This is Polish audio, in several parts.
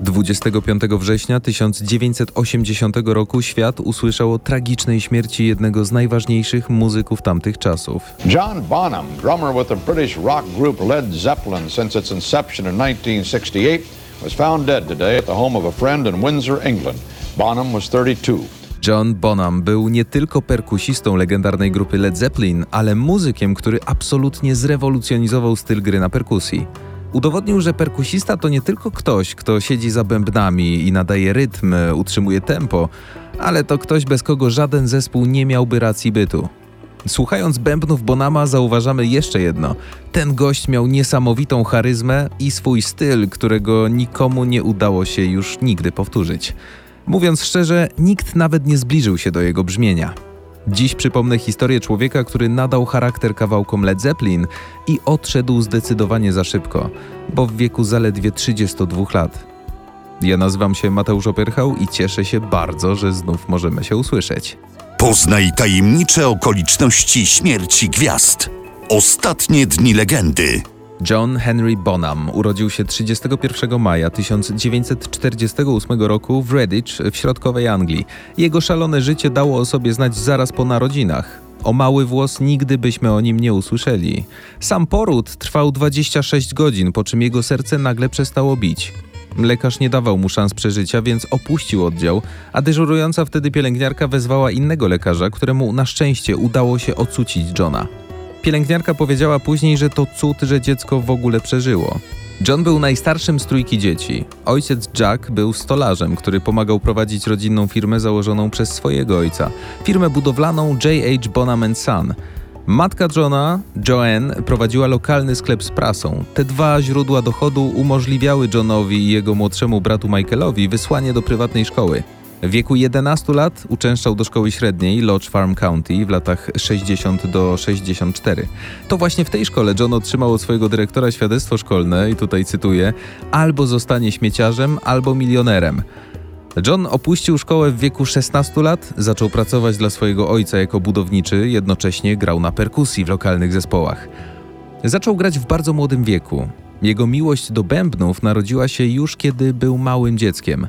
25 września 1980 roku świat usłyszał o tragicznej śmierci jednego z najważniejszych muzyków tamtych czasów. John Bonham, drummer with the British rock group Led Zeppelin since its inception in 1968, was found dead today at the home of a friend in Windsor, England. Bonham was 32. John Bonham był nie tylko perkusistą legendarnej grupy Led Zeppelin, ale muzykiem, który absolutnie zrewolucjonizował styl gry na perkusji. Udowodnił, że perkusista to nie tylko ktoś, kto siedzi za bębnami i nadaje rytm, utrzymuje tempo, ale to ktoś, bez kogo żaden zespół nie miałby racji bytu. Słuchając bębnów Bonama zauważamy jeszcze jedno. Ten gość miał niesamowitą charyzmę i swój styl, którego nikomu nie udało się już nigdy powtórzyć. Mówiąc szczerze, nikt nawet nie zbliżył się do jego brzmienia. Dziś przypomnę historię człowieka, który nadał charakter kawałkom Led Zeppelin i odszedł zdecydowanie za szybko, bo w wieku zaledwie 32 lat. Ja nazywam się Mateusz Opierchał i cieszę się bardzo, że znów możemy się usłyszeć. Poznaj tajemnicze okoliczności śmierci gwiazd. Ostatnie dni legendy. John Henry Bonham urodził się 31 maja 1948 roku w Redditch w środkowej Anglii. Jego szalone życie dało o sobie znać zaraz po narodzinach. O mały włos nigdy byśmy o nim nie usłyszeli. Sam poród trwał 26 godzin, po czym jego serce nagle przestało bić. Lekarz nie dawał mu szans przeżycia, więc opuścił oddział, a dyżurująca wtedy pielęgniarka wezwała innego lekarza, któremu na szczęście udało się ocucić Johna. Pielęgniarka powiedziała później, że to cud, że dziecko w ogóle przeżyło. John był najstarszym z trójki dzieci. Ojciec Jack był stolarzem, który pomagał prowadzić rodzinną firmę założoną przez swojego ojca, firmę budowlaną J.H. Bonham Son. Matka Johna, Joanne, prowadziła lokalny sklep z prasą. Te dwa źródła dochodu umożliwiały Johnowi i jego młodszemu bratu Michaelowi wysłanie do prywatnej szkoły. W wieku 11 lat uczęszczał do szkoły średniej Lodge Farm County w latach 60 do 64. To właśnie w tej szkole John otrzymał od swojego dyrektora świadectwo szkolne i tutaj cytuję: albo zostanie śmieciarzem, albo milionerem. John opuścił szkołę w wieku 16 lat, zaczął pracować dla swojego ojca jako budowniczy, jednocześnie grał na perkusji w lokalnych zespołach. Zaczął grać w bardzo młodym wieku. Jego miłość do bębnów narodziła się już kiedy był małym dzieckiem.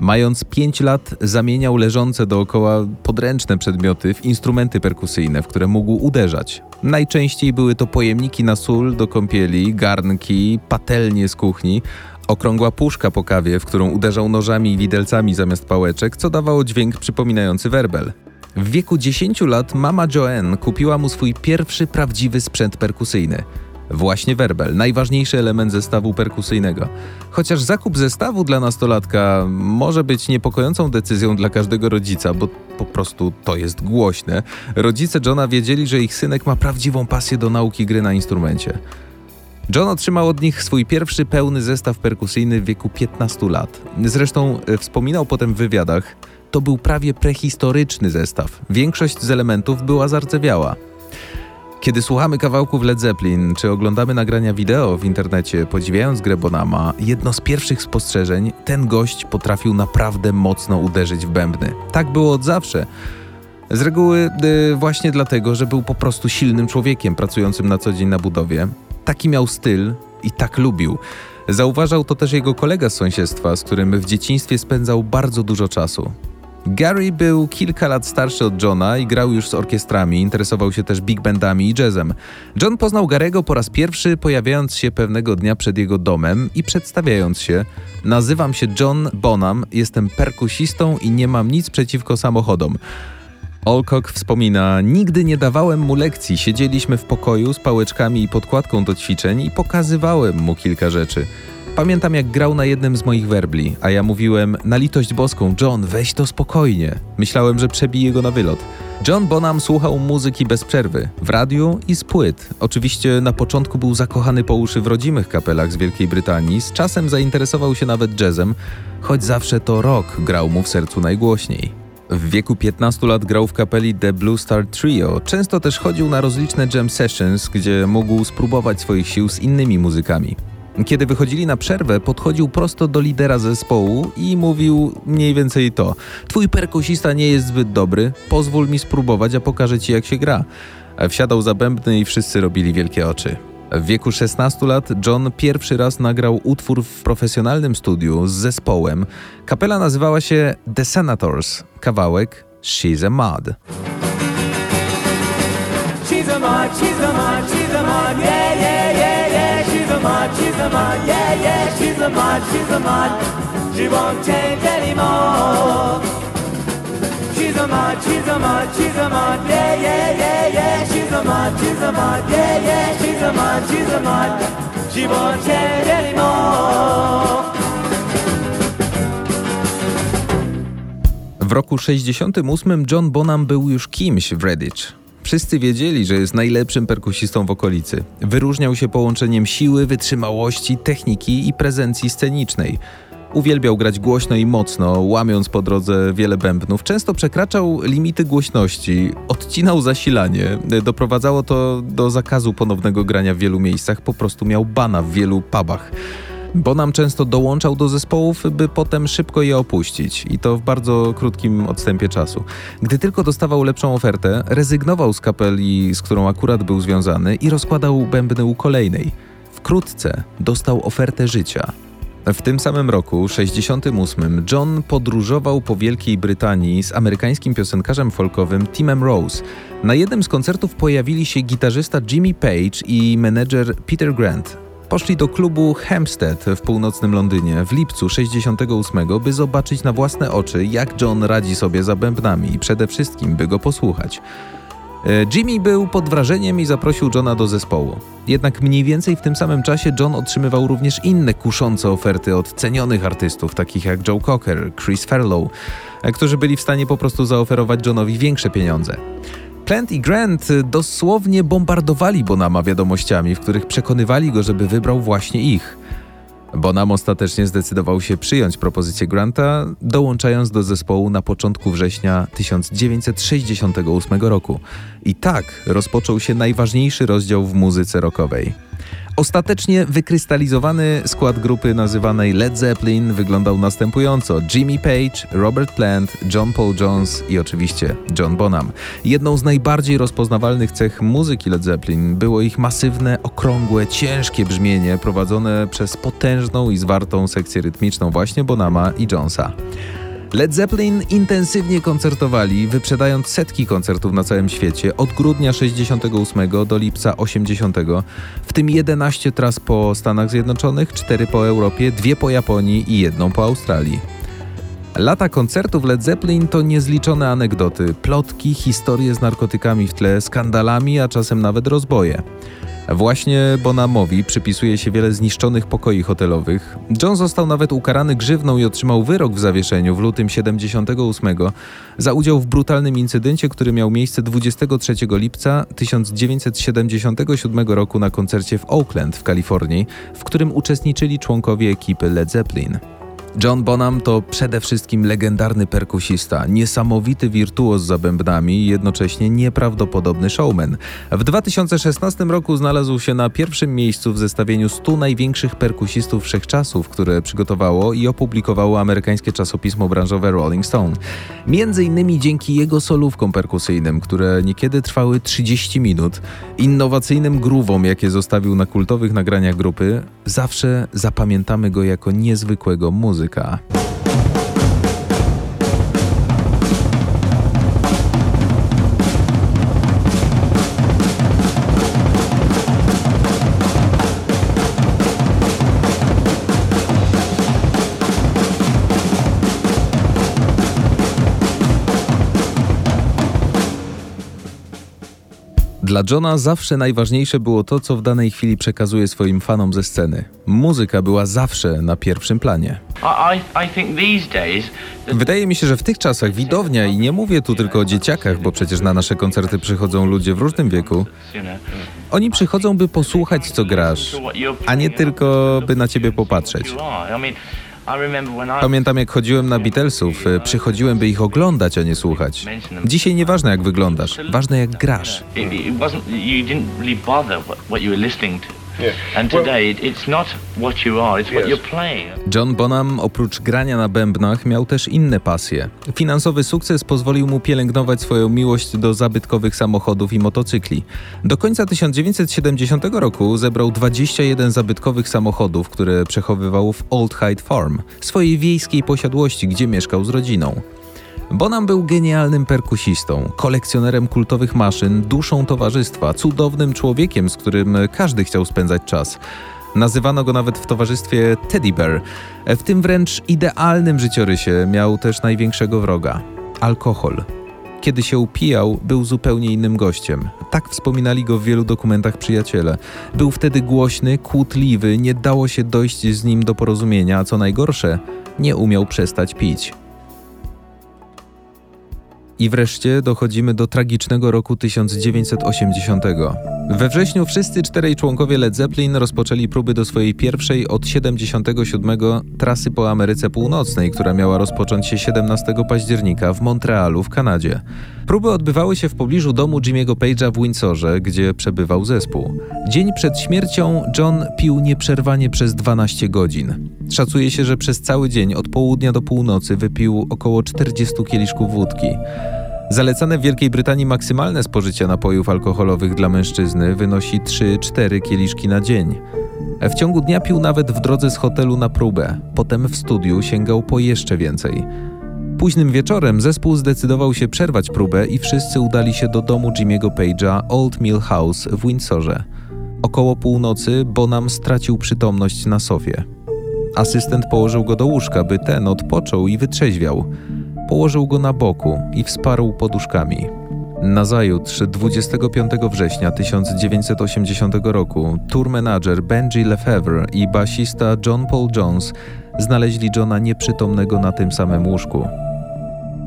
Mając 5 lat, zamieniał leżące dookoła podręczne przedmioty w instrumenty perkusyjne, w które mógł uderzać. Najczęściej były to pojemniki na sól do kąpieli, garnki, patelnie z kuchni, okrągła puszka po kawie, w którą uderzał nożami i widelcami zamiast pałeczek, co dawało dźwięk przypominający werbel. W wieku 10 lat mama Joanne kupiła mu swój pierwszy prawdziwy sprzęt perkusyjny – Właśnie werbel, najważniejszy element zestawu perkusyjnego. Chociaż zakup zestawu dla nastolatka może być niepokojącą decyzją dla każdego rodzica, bo po prostu to jest głośne, rodzice Johna wiedzieli, że ich synek ma prawdziwą pasję do nauki gry na instrumencie. John otrzymał od nich swój pierwszy pełny zestaw perkusyjny w wieku 15 lat. Zresztą e, wspominał potem w wywiadach, to był prawie prehistoryczny zestaw. Większość z elementów była zardzewiała. Kiedy słuchamy kawałków Led Zeppelin, czy oglądamy nagrania wideo w internecie, podziwiając grę Bonama, jedno z pierwszych spostrzeżeń, ten gość potrafił naprawdę mocno uderzyć w bębny. Tak było od zawsze. Z reguły y, właśnie dlatego, że był po prostu silnym człowiekiem pracującym na co dzień na budowie. Taki miał styl i tak lubił. Zauważał to też jego kolega z sąsiedztwa, z którym w dzieciństwie spędzał bardzo dużo czasu. Gary był kilka lat starszy od Johna i grał już z orkiestrami, interesował się też big bandami i jazzem. John poznał Garego po raz pierwszy, pojawiając się pewnego dnia przed jego domem i przedstawiając się. Nazywam się John Bonham, jestem perkusistą i nie mam nic przeciwko samochodom. Olcock wspomina: Nigdy nie dawałem mu lekcji, siedzieliśmy w pokoju z pałeczkami i podkładką do ćwiczeń i pokazywałem mu kilka rzeczy. Pamiętam jak grał na jednym z moich werbli, a ja mówiłem, na litość boską, John, weź to spokojnie. Myślałem, że przebije go na wylot. John Bonham słuchał muzyki bez przerwy, w radiu i z płyt. Oczywiście na początku był zakochany po uszy w rodzimych kapelach z Wielkiej Brytanii, z czasem zainteresował się nawet jazzem, choć zawsze to rock grał mu w sercu najgłośniej. W wieku 15 lat grał w kapeli The Blue Star Trio. Często też chodził na rozliczne jam sessions, gdzie mógł spróbować swoich sił z innymi muzykami. Kiedy wychodzili na przerwę, podchodził prosto do lidera zespołu i mówił mniej więcej to: Twój perkusista nie jest zbyt dobry, pozwól mi spróbować, a pokażę ci jak się gra. Wsiadał za bębny i wszyscy robili wielkie oczy. W wieku 16 lat John pierwszy raz nagrał utwór w profesjonalnym studiu z zespołem. Kapela nazywała się The Senators, kawałek She's a Mod. She's a mod, she's a mod, she's a mod, yeah, mod, she's a mod, yeah, yeah. She's a mod, she's a mod. She won't change anymore. She's a mod, she's a mod, she's a mod, yeah, yeah, yeah, yeah. She's a mod, she's a mod, yeah, yeah. She's a mod, she's a mod. She won't change anymore. W roku 68 John Bonham był już kimś w Redditch. Wszyscy wiedzieli, że jest najlepszym perkusistą w okolicy. Wyróżniał się połączeniem siły, wytrzymałości, techniki i prezencji scenicznej. Uwielbiał grać głośno i mocno, łamiąc po drodze wiele bębnów. Często przekraczał limity głośności, odcinał zasilanie. Doprowadzało to do zakazu ponownego grania w wielu miejscach, po prostu miał bana w wielu pubach. Bonham często dołączał do zespołów, by potem szybko je opuścić i to w bardzo krótkim odstępie czasu. Gdy tylko dostawał lepszą ofertę, rezygnował z kapeli, z którą akurat był związany i rozkładał bębny u kolejnej. Wkrótce dostał ofertę życia. W tym samym roku, 68, John podróżował po Wielkiej Brytanii z amerykańskim piosenkarzem folkowym Timem Rose. Na jednym z koncertów pojawili się gitarzysta Jimmy Page i menedżer Peter Grant. Poszli do klubu Hampstead w północnym Londynie w lipcu 68, by zobaczyć na własne oczy, jak John radzi sobie za bębnami i przede wszystkim, by go posłuchać. E, Jimmy był pod wrażeniem i zaprosił Johna do zespołu. Jednak mniej więcej w tym samym czasie John otrzymywał również inne kuszące oferty od cenionych artystów, takich jak Joe Cocker, Chris Farlow, e, którzy byli w stanie po prostu zaoferować Johnowi większe pieniądze. Plant i Grant dosłownie bombardowali Bonama wiadomościami, w których przekonywali go, żeby wybrał właśnie ich. Bonham ostatecznie zdecydował się przyjąć propozycję Granta, dołączając do zespołu na początku września 1968 roku. I tak rozpoczął się najważniejszy rozdział w muzyce rockowej. Ostatecznie wykrystalizowany skład grupy nazywanej Led Zeppelin wyglądał następująco: Jimmy Page, Robert Plant, John Paul Jones i oczywiście John Bonham. Jedną z najbardziej rozpoznawalnych cech muzyki Led Zeppelin było ich masywne, okrągłe, ciężkie brzmienie prowadzone przez potężną i zwartą sekcję rytmiczną właśnie Bonhama i Jonesa. Led Zeppelin intensywnie koncertowali, wyprzedając setki koncertów na całym świecie od grudnia 68 do lipca 80, w tym 11 tras po Stanach Zjednoczonych, 4 po Europie, 2 po Japonii i jedną po Australii. Lata koncertów Led Zeppelin to niezliczone anegdoty, plotki, historie z narkotykami w tle, skandalami, a czasem nawet rozboje. Właśnie Bonamowi przypisuje się wiele zniszczonych pokoi hotelowych. John został nawet ukarany grzywną i otrzymał wyrok w zawieszeniu w lutym 78 za udział w brutalnym incydencie, który miał miejsce 23 lipca 1977 roku na koncercie w Oakland w Kalifornii, w którym uczestniczyli członkowie ekipy Led Zeppelin. John Bonham to przede wszystkim legendarny perkusista, niesamowity wirtuoz za bębnami i jednocześnie nieprawdopodobny showman. W 2016 roku znalazł się na pierwszym miejscu w zestawieniu 100 największych perkusistów wszechczasów, które przygotowało i opublikowało amerykańskie czasopismo branżowe Rolling Stone. Między innymi dzięki jego solówkom perkusyjnym, które niekiedy trwały 30 minut, innowacyjnym grówom, jakie zostawił na kultowych nagraniach grupy, zawsze zapamiętamy go jako niezwykłego muzyka muzyka. Dla Johna zawsze najważniejsze było to, co w danej chwili przekazuje swoim fanom ze sceny. Muzyka była zawsze na pierwszym planie. Wydaje mi się, że w tych czasach widownia, i nie mówię tu tylko o dzieciakach, bo przecież na nasze koncerty przychodzą ludzie w różnym wieku, oni przychodzą, by posłuchać, co grasz, a nie tylko, by na ciebie popatrzeć. Pamiętam, jak chodziłem na Beatlesów, e, przychodziłem, by ich oglądać, a nie słuchać. Dzisiaj nieważne, jak wyglądasz, ważne, jak grasz. And today, it- it's not what you are; it's what Yes. you're playing. John Bonham oprócz grania na bębnach miał też inne pasje. Finansowy sukces pozwolił mu pielęgnować swoją miłość do zabytkowych samochodów i motocykli. Do końca 1970 roku zebrał 21 zabytkowych samochodów, które przechowywał w Old Hyde Farm, swojej wiejskiej posiadłości, gdzie mieszkał z rodziną. Bonham był genialnym perkusistą, kolekcjonerem kultowych maszyn, duszą towarzystwa, cudownym człowiekiem, z którym każdy chciał spędzać czas. Nazywano go nawet w towarzystwie Teddy Bear. W tym wręcz idealnym życiorysie miał też największego wroga alkohol. Kiedy się upijał, był zupełnie innym gościem. Tak wspominali go w wielu dokumentach przyjaciele. Był wtedy głośny, kłótliwy, nie dało się dojść z nim do porozumienia, a co najgorsze, nie umiał przestać pić. I wreszcie dochodzimy do tragicznego roku 1980. We wrześniu wszyscy czterej członkowie Led Zeppelin rozpoczęli próby do swojej pierwszej od 77 trasy po Ameryce Północnej, która miała rozpocząć się 17 października w Montrealu w Kanadzie. Próby odbywały się w pobliżu domu Jimmy'ego Page'a w Windsorze, gdzie przebywał zespół. Dzień przed śmiercią John pił nieprzerwanie przez 12 godzin. Szacuje się, że przez cały dzień od południa do północy wypił około 40 kieliszków wódki. Zalecane w Wielkiej Brytanii maksymalne spożycie napojów alkoholowych dla mężczyzny wynosi 3-4 kieliszki na dzień. W ciągu dnia pił nawet w drodze z hotelu na próbę, potem w studiu sięgał po jeszcze więcej. Późnym wieczorem zespół zdecydował się przerwać próbę i wszyscy udali się do domu Jimmy'ego Page'a Old Mill House w Windsorze. Około północy Bonham stracił przytomność na sofie. Asystent położył go do łóżka, by ten odpoczął i wytrzeźwiał. Położył go na boku i wsparł poduszkami. Nazajutrz, 25 września 1980 roku, tour manager Benji Lefevre i basista John Paul Jones znaleźli Johna nieprzytomnego na tym samym łóżku.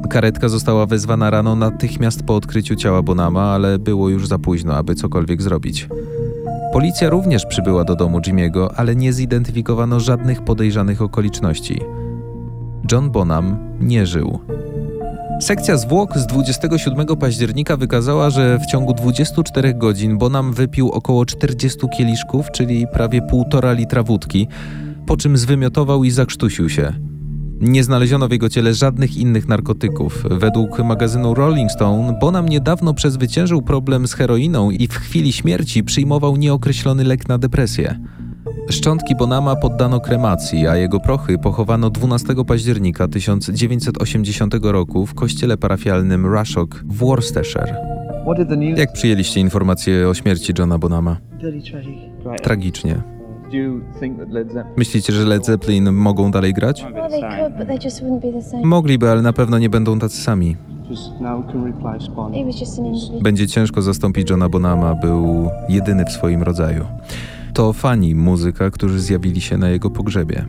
Karetka została wezwana rano natychmiast po odkryciu ciała Bonama, ale było już za późno, aby cokolwiek zrobić. Policja również przybyła do domu Jimmy'ego, ale nie zidentyfikowano żadnych podejrzanych okoliczności. John Bonham nie żył. Sekcja zwłok z 27 października wykazała, że w ciągu 24 godzin Bonham wypił około 40 kieliszków, czyli prawie 1,5 litra wódki, po czym zwymiotował i zakrztusił się. Nie znaleziono w jego ciele żadnych innych narkotyków. Według magazynu Rolling Stone, Bonham niedawno przezwyciężył problem z heroiną i w chwili śmierci przyjmował nieokreślony lek na depresję. Szczątki Bonama poddano kremacji, a jego prochy pochowano 12 października 1980 roku w kościele parafialnym Rushock w Worcestershire. Jak przyjęliście informację o śmierci Johna Bonama? Tragicznie. Myślicie, że Led Zeppelin mogą dalej grać? Mogliby, ale na pewno nie będą tacy sami. Będzie ciężko zastąpić Johna Bonama, był jedyny w swoim rodzaju. To fani muzyka, którzy zjawili się na jego pogrzebie.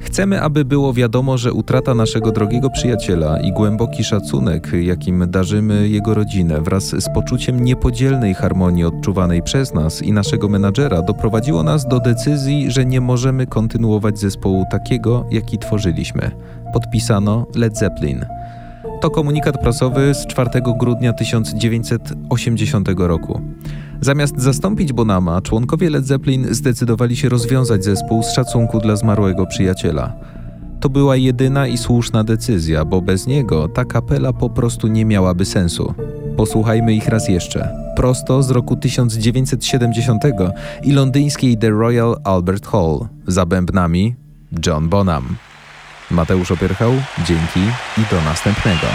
Chcemy, aby było wiadomo, że utrata naszego drogiego przyjaciela i głęboki szacunek, jakim darzymy jego rodzinę, wraz z poczuciem niepodzielnej harmonii odczuwanej przez nas i naszego menadżera, doprowadziło nas do decyzji, że nie możemy kontynuować zespołu takiego, jaki tworzyliśmy. Podpisano Led Zeppelin. To komunikat prasowy z 4 grudnia 1980 roku. Zamiast zastąpić Bonama, członkowie Led Zeppelin zdecydowali się rozwiązać zespół z szacunku dla zmarłego przyjaciela. To była jedyna i słuszna decyzja, bo bez niego ta kapela po prostu nie miałaby sensu. Posłuchajmy ich raz jeszcze. Prosto z roku 1970 i londyńskiej The Royal Albert Hall. Za bębnami John Bonham. Mateusz Opierchał, dzięki i do następnego.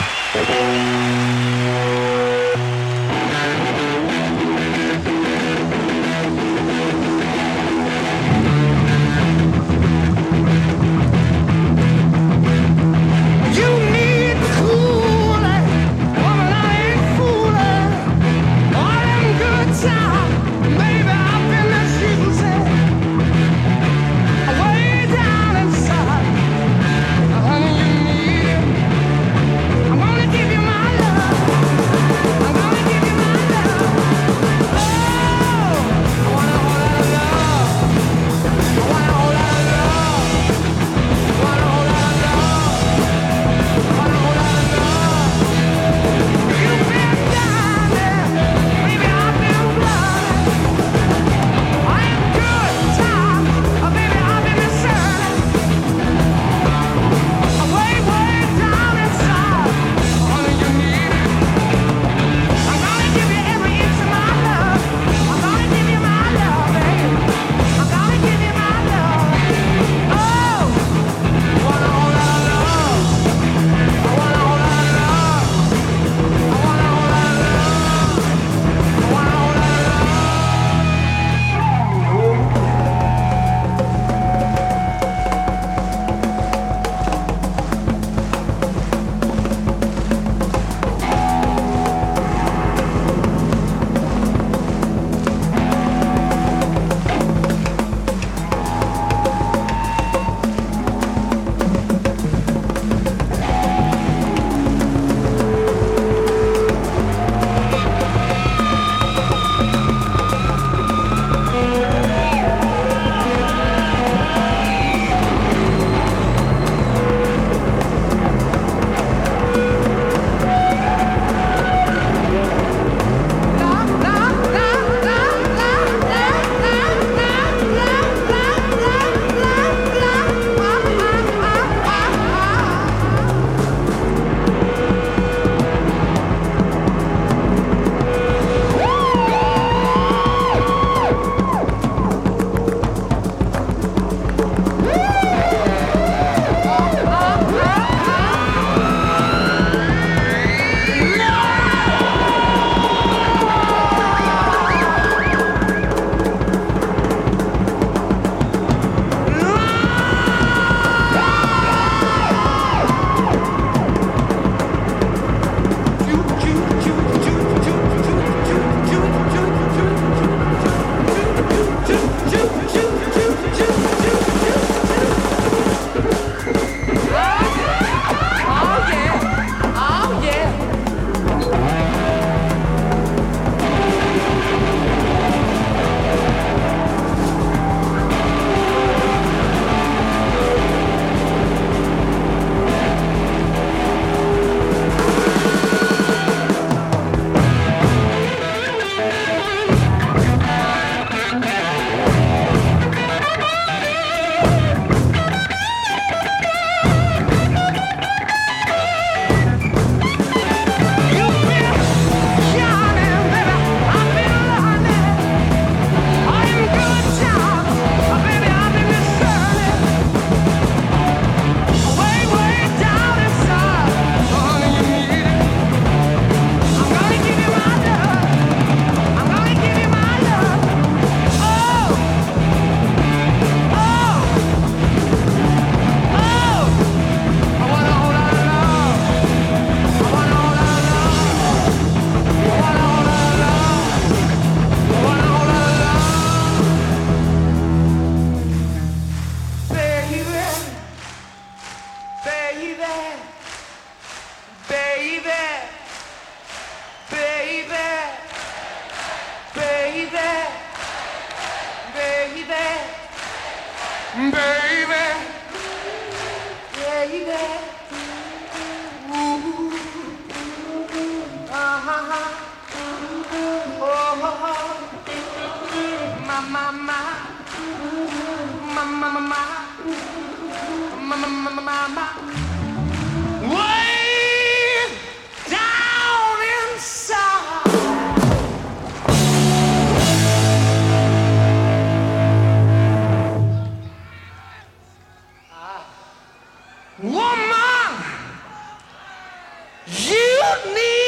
baby, baby, baby. Ooh, oh, my, my, my. Ma ma ma ma ma ma ma ma ma Woman, you need.